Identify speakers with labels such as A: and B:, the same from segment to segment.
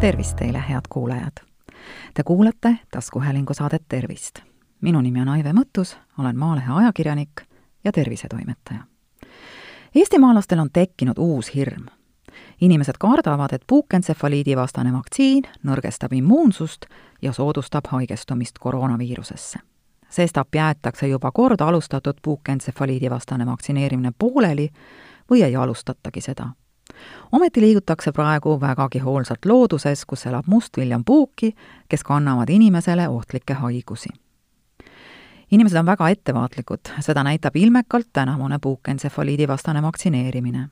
A: tervist teile, head kuulajad! Te kuulate taskuhäälingu saadet Tervist. minu nimi on Aive Mõttus, olen Maalehe ajakirjanik ja tervisetoimetaja. eestimaalastel on tekkinud uus hirm. inimesed kardavad, et puukentsefaliidi vastane vaktsiin nõrgestab immuunsust ja soodustab haigestumist koroonaviirusesse. sestap jäetakse juba kord alustatud puukentsefaliidi vastane vaktsineerimine pooleli või ei alustatagi seda ometi liigutakse praegu vägagi hoolsalt looduses, kus elab mustviljan puuki, kes kannavad inimesele ohtlikke haigusi. inimesed on väga ettevaatlikud, seda näitab ilmekalt tänavune puukentsefaliidi vastane vaktsineerimine.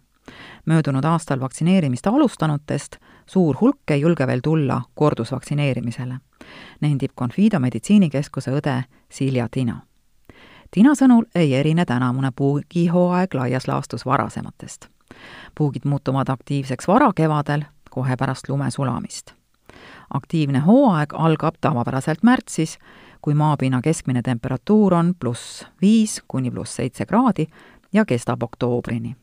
A: möödunud aastal vaktsineerimist alustanutest suur hulk ei julge veel tulla kordusvaktsineerimisele, nendib Confido meditsiinikeskuse õde Silja Tina Tina sõnul ei erine tänavune puugihooaeg laias laastus varasematest puugid muutuvad aktiivseks varakevadel, kohe pärast lume sulamist. aktiivne hooaeg algab tavapäraselt märtsis, kui maapinna keskmine temperatuur on pluss viis kuni pluss seitse kraadi ja kestab oktoobrini.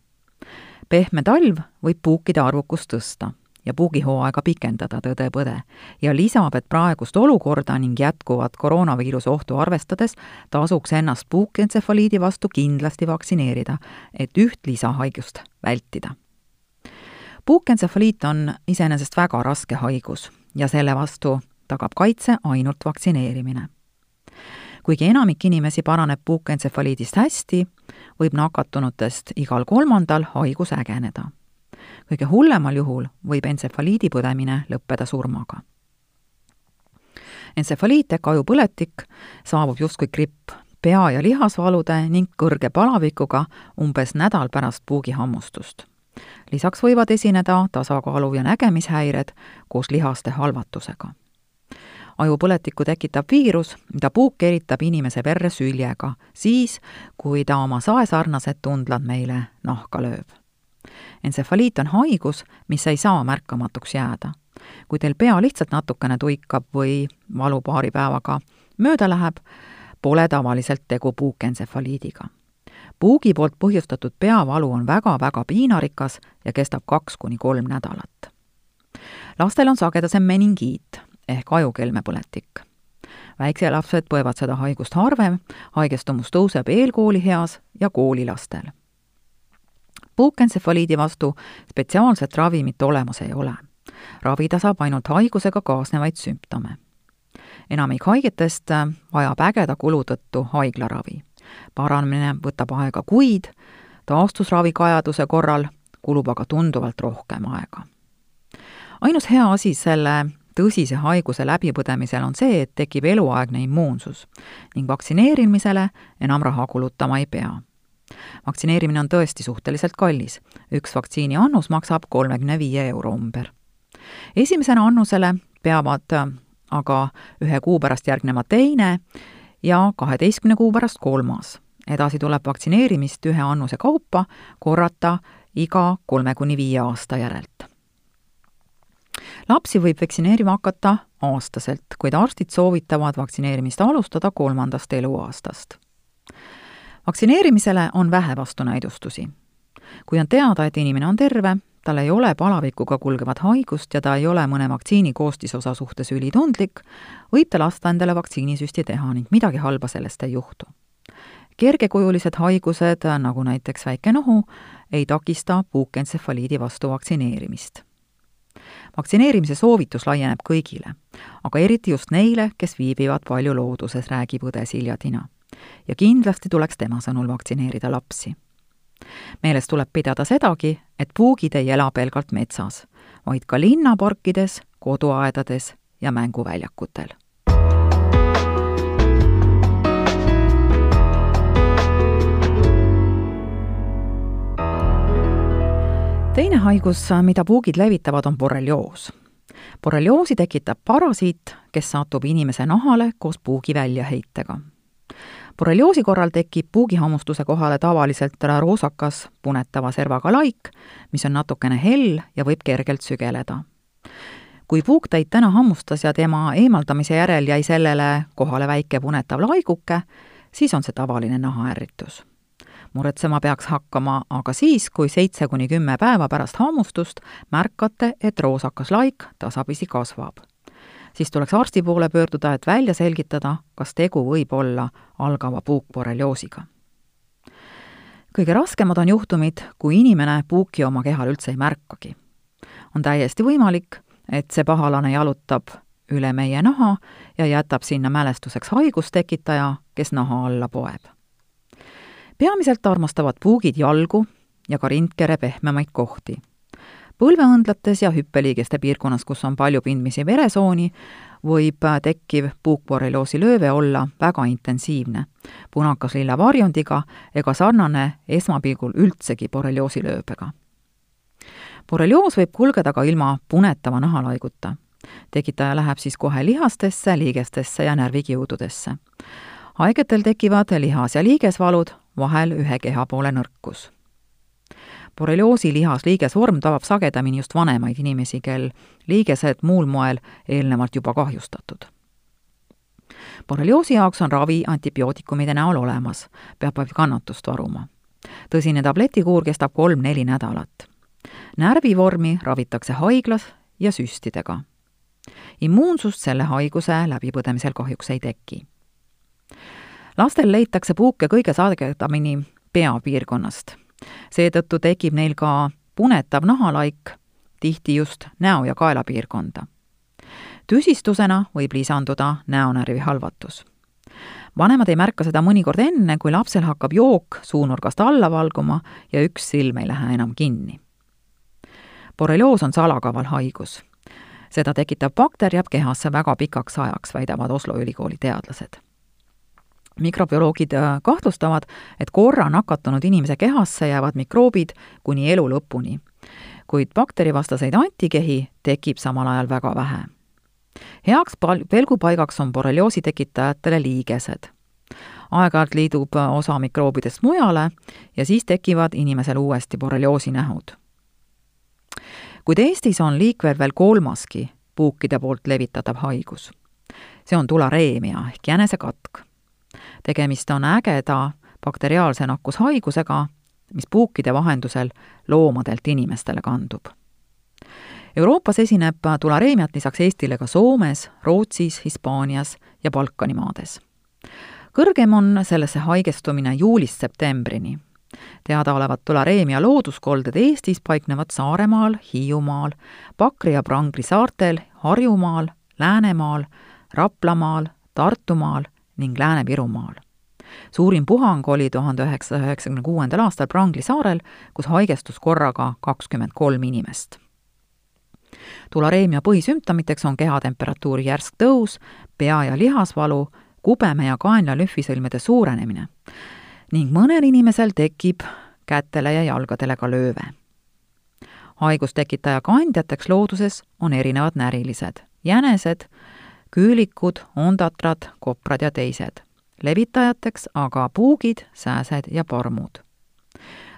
A: pehme talv võib puukide arvukust tõsta ja puugihooaega pikendada, tõdeb õde, ja lisab, et praegust olukorda ning jätkuvat koroonaviiruse ohtu arvestades tasuks ennast puukentsefaliidi vastu kindlasti vaktsineerida, et üht lisahaigust vältida. puukentsefaliit on iseenesest väga raske haigus ja selle vastu tagab kaitse ainult vaktsineerimine. kuigi enamik inimesi paraneb puukentsefaliidist hästi, võib nakatunutest igal kolmandal haigus ägeneda kõige hullemal juhul võib entsefaliidi põdemine lõppeda surmaga. entsefaliit ehk ajupõletik saabub justkui gripp, pea- ja lihasvalude ning kõrge palavikuga umbes nädal pärast puugihammustust. lisaks võivad esineda tasakaalu- ja nägemishäired koos lihaste halvatusega ajupõletikku tekitab viirus, mida puuk eritab inimese verre süljega, siis kui ta oma saesarnased tundlad meile nahka lööb entsefaliit on haigus, mis ei saa märkamatuks jääda. kui teil pea lihtsalt natukene tuikab või valu paari päevaga mööda läheb, pole tavaliselt tegu puukentsefaliidiga. puugi poolt põhjustatud peavalu on väga-väga piinarikas ja kestab kaks kuni kolm nädalat. lastel on sagedasem meningiit ehk ajukelmepõletik väikselapsed põevad seda haigust harvem, haigestumus tõuseb eelkoolieas ja koolilastel puukentsefaliidi vastu spetsiaalset ravimit olemas ei ole. ravida saab ainult haigusega kaasnevaid sümptome. enamik haigetest vajab ägeda kulu tõttu haiglaravi. paranemine võtab aega kuid, taastusravikajaduse korral kulub aga tunduvalt rohkem aega. ainus hea asi selle tõsise haiguse läbipõdemisel on see, et tekib eluaegne immuunsus ning vaktsineerimisele enam raha kulutama ei pea vaktsineerimine on tõesti suhteliselt kallis. üks vaktsiini annus maksab kolmekümne viie euro umber. esimesena annusele peavad aga ühe kuu pärast järgnema teine ja kaheteistkümne kuu pärast kolmas. edasi tuleb vaktsineerimist ühe annuse kaupa korrata iga kolme kuni viie aasta järelt. lapsi võib vaktsineerima hakata aastaselt, kuid arstid soovitavad vaktsineerimist alustada kolmandast eluaastast vaktsineerimisele on vähe vastunäidustusi. kui on teada, et inimene on terve, tal ei ole palavikuga kulgevat haigust ja ta ei ole mõne vaktsiini koostisosa suhtes ülitundlik, võib ta lasta endale vaktsiinisüsti teha ning midagi halba sellest ei juhtu. kergekujulised haigused, nagu näiteks väike nohu, ei takista puukentsefaliidi vastu vaktsineerimist. vaktsineerimise soovitus laieneb kõigile, aga eriti just neile, kes viibivad palju looduses, räägib õde Silja Tina ja kindlasti tuleks tema sõnul vaktsineerida lapsi. meeles tuleb pidada sedagi, et puugid ei ela pelgalt metsas, vaid ka linnaparkides, koduaedades ja mänguväljakutel teine haigus, mida puugid levitavad, on borrelioos. borrelioosi tekitab parasiit, kes satub inimese nahale koos puugi väljaheitega borrelioosi korral tekib puugihammustuse kohale tavaliselt roosakas punetava servaga laik, mis on natukene hell ja võib kergelt sügeleda. kui puuk teid täna hammustas ja tema eemaldamise järel jäi sellele kohale väike punetav laiguke, siis on see tavaline nahaärritus. muretsema peaks hakkama aga siis, kui seitse kuni kümme päeva pärast hammustust märkate, et roosakas laik tasapisi kasvab. Siis tuleks arsti poole pöörduda, et välja selgitada, kas tegu võib olla algava puukborrelioosiga. kõige raskemad on juhtumid, kui inimene puuki oma kehal üldse ei märkagi. on täiesti võimalik, et see pahalane jalutab üle meie naha ja jätab sinna mälestuseks haigustekitaja, kes naha alla poeb peamiselt armastavad puugid jalgu ja ka rindkere pehmemaid kohti. Põlveõndlates ja hüppeliigeste piirkonnas, kus on palju pindmisi veresooni, võib tekkiv puukborrelioosi lööve olla väga intensiivne, punakas-lilla varjundiga ega sarnane esmapilgul üldsegi borrelioosi lööbega. borrelioos võib kulgeda ka ilma punetava nahalaiguta. tekitaja läheb siis kohe lihastesse, liigestesse ja närvikiududesse haigetel tekivad lihas- ja liigesvalud, vahel ühe kehapoole nõrkus. Borrelioosi lihas-liigesvorm tabab sagedamini just vanemaid inimesi, kel liigesed muul moel eelnevalt juba kahjustatud. borrelioosi jaoks on ravi antibiootikumide näol olemas, peab vaid kannatust varuma. tõsine tabletikuur kestab kolm-neli nädalat. närvivormi ravitakse haiglas ja süstidega. immuunsust selle haiguse läbipõdemisel kahjuks ei teki lastel leitakse puuke kõige sagedamini peapiirkonnast. Seetõttu tekib neil ka punetav nahalaik, tihti just näo- ja kaelapiirkonda. tüsistusena võib lisanduda näonärvi halvatus. vanemad ei märka seda mõnikord enne, kui lapsel hakkab jook suunurgast alla valguma ja üks silm ei lähe enam kinni. borrelioos on salakaval haigus seda tekitav bakter jääb kehasse väga pikaks ajaks, väidavad Oslo ülikooli teadlased mikrobioloogid äh, kahtlustavad, et korra nakatunud inimese kehasse jäävad mikroobid kuni elu lõpuni. kuid bakterivastaseid antikehi tekib samal ajal väga vähe. heaks pal-, pelgupaigaks on borrelioosi tekitajatele liigesed. aeg-ajalt liidub äh, osa mikroobidest mujale ja siis tekivad inimesel uuesti borrelioosi nähud. kuid Eestis on liikvel veel kolmaski puukide poolt levitatav haigus. see on tulareemia ehk jänesekatk tegemist on ägeda bakteriaalse nakkushaigusega, mis puukide vahendusel loomadelt inimestele kandub. Euroopas esineb tulareemiat lisaks Eestile ka Soomes, Rootsis, Hispaanias ja Balkani maades. kõrgem on sellesse haigestumine juulist septembrini. teadaolevad tulareemia looduskolded Eestis paiknevad Saaremaal, Hiiumaal, Pakri ja Prangri saartel, Harjumaal, Läänemaal, Raplamaal, Tartumaal ning Lääne-Virumaal. suurim puhang oli tuhande üheksasaja üheksakümne kuuendal aastal Prangli saarel, kus haigestus korraga kakskümmend kolm inimest. tulareemia põhisümptomiteks on kehatemperatuuri järsk tõus, pea- ja lihasvalu, kubeme ja kaenla lümfisõlmede suurenemine ning mõnel inimesel tekib kätele ja jalgadele ka lööve. haigustekitaja kandjateks looduses on erinevad närilised, jänesed, küülikud, ondatrad, koprad ja teised. levitajateks aga puugid, sääsed ja parmud.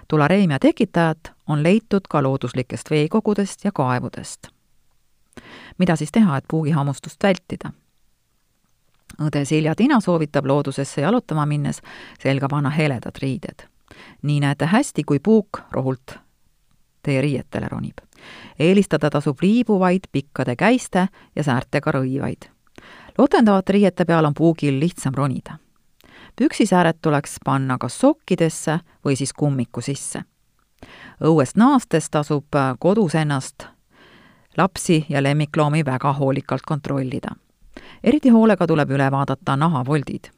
A: tulareemia tekitajat on leitud ka looduslikest veekogudest ja kaevudest. mida siis teha, et puugihammustust vältida? õde Silja Tina soovitab loodusesse jalutama minnes selga panna heledad riided. nii näete hästi, kui puuk rohult teie riietele ronib. eelistada tasub liibuvaid pikkade käiste ja säärtega rõivaid otendavate riiete peal on puugil lihtsam ronida. püksisääred tuleks panna kas sokkidesse või siis kummiku sisse. õuest naastes tasub kodus ennast lapsi ja lemmikloomi väga hoolikalt kontrollida. eriti hoolega tuleb üle vaadata nahavoldid.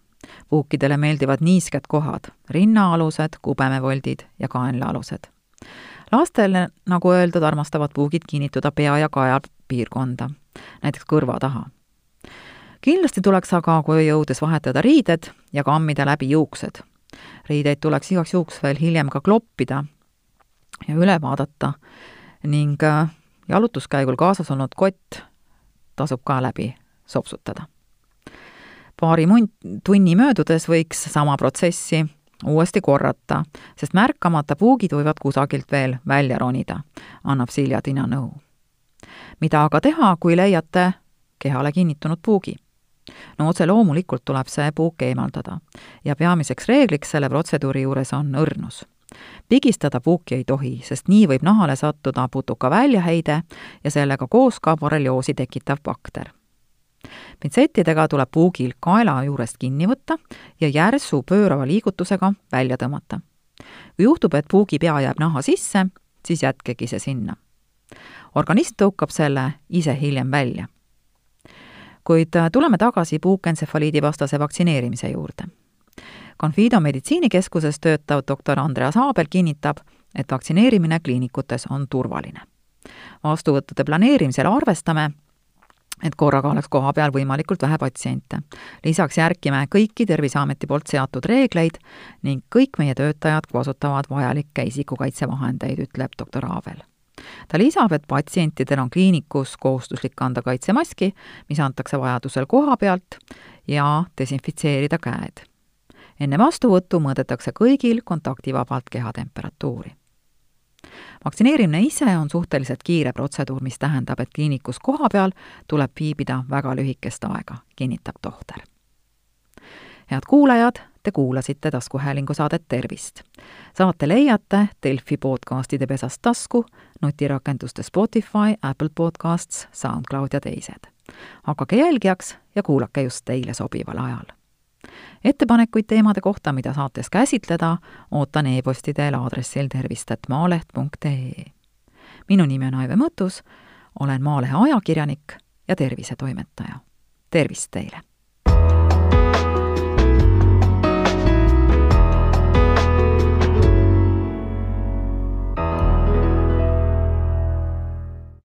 A: puukidele meeldivad niisked kohad, rinnaalused, kubemevoldid ja kaenlaalused. lastele, nagu öeldud, armastavad puugid kinnituda pea ja kaja piirkonda, näiteks kõrva taha kindlasti tuleks aga koju jõudes vahetada riided ja kammida läbi juuksed. riideid tuleks igaks juhuks veel hiljem ka kloppida ja üle vaadata ning äh, jalutuskäigul kaasas olnud kott tasub ka läbi sopsutada. paari mun-, tunni möödudes võiks sama protsessi uuesti korrata, sest märkamata puugid võivad kusagilt veel välja ronida, annab Silja Tina nõu. mida aga teha, kui leiate kehale kinnitunud puugi? No otse loomulikult tuleb see puuk eemaldada ja peamiseks reegliks selle protseduuri juures on õrnus. pigistada puuki ei tohi, sest nii võib nahale sattuda putuka väljaheide ja sellega koos ka borrelioosi tekitav bakter. pintsettidega tuleb puugil kaela juurest kinni võtta ja järsu pöörava liigutusega välja tõmmata. kui juhtub, et puugi pea jääb naha sisse, siis jätkegi see sinna. organism tõukab selle ise hiljem välja kuid äh, tuleme tagasi puukentsefaliidi vastase vaktsineerimise juurde. Confido meditsiinikeskuses töötav doktor Andreas Aabel kinnitab, et vaktsineerimine kliinikutes on turvaline. vastuvõttude planeerimisel arvestame, et korraga oleks kohapeal võimalikult vähe patsiente. lisaks järgime kõiki Terviseameti poolt seatud reegleid ning kõik meie töötajad kasutavad vajalikke isikukaitsevahendeid, ütleb doktor Aavel ta lisab, et patsientidel on kliinikus kohustuslik kanda kaitsemaski, mis antakse vajadusel koha pealt, ja desinfitseerida käed. enne vastuvõttu mõõdetakse kõigil kontaktivabalt kehatemperatuuri. vaktsineerimine ise on suhteliselt kiire protseduur, mis tähendab, et kliinikus kohapeal tuleb viibida väga lühikest aega, kinnitab tohter. head kuulajad, Te kuulasite taskuhäälingu saadet Tervist. saate leiate Delfi podcastide pesast tasku, nutirakenduste Spotify, Apple Podcasts, SoundCloud ja teised. hakake jälgijaks ja kuulake just teile sobival ajal. ettepanekuid teemade kohta, mida saates käsitleda, ootan e-posti teel aadressil tervist.maaleht.ee. minu nimi on Aive Mõttus, olen Maalehe ajakirjanik ja tervisetoimetaja. tervist teile!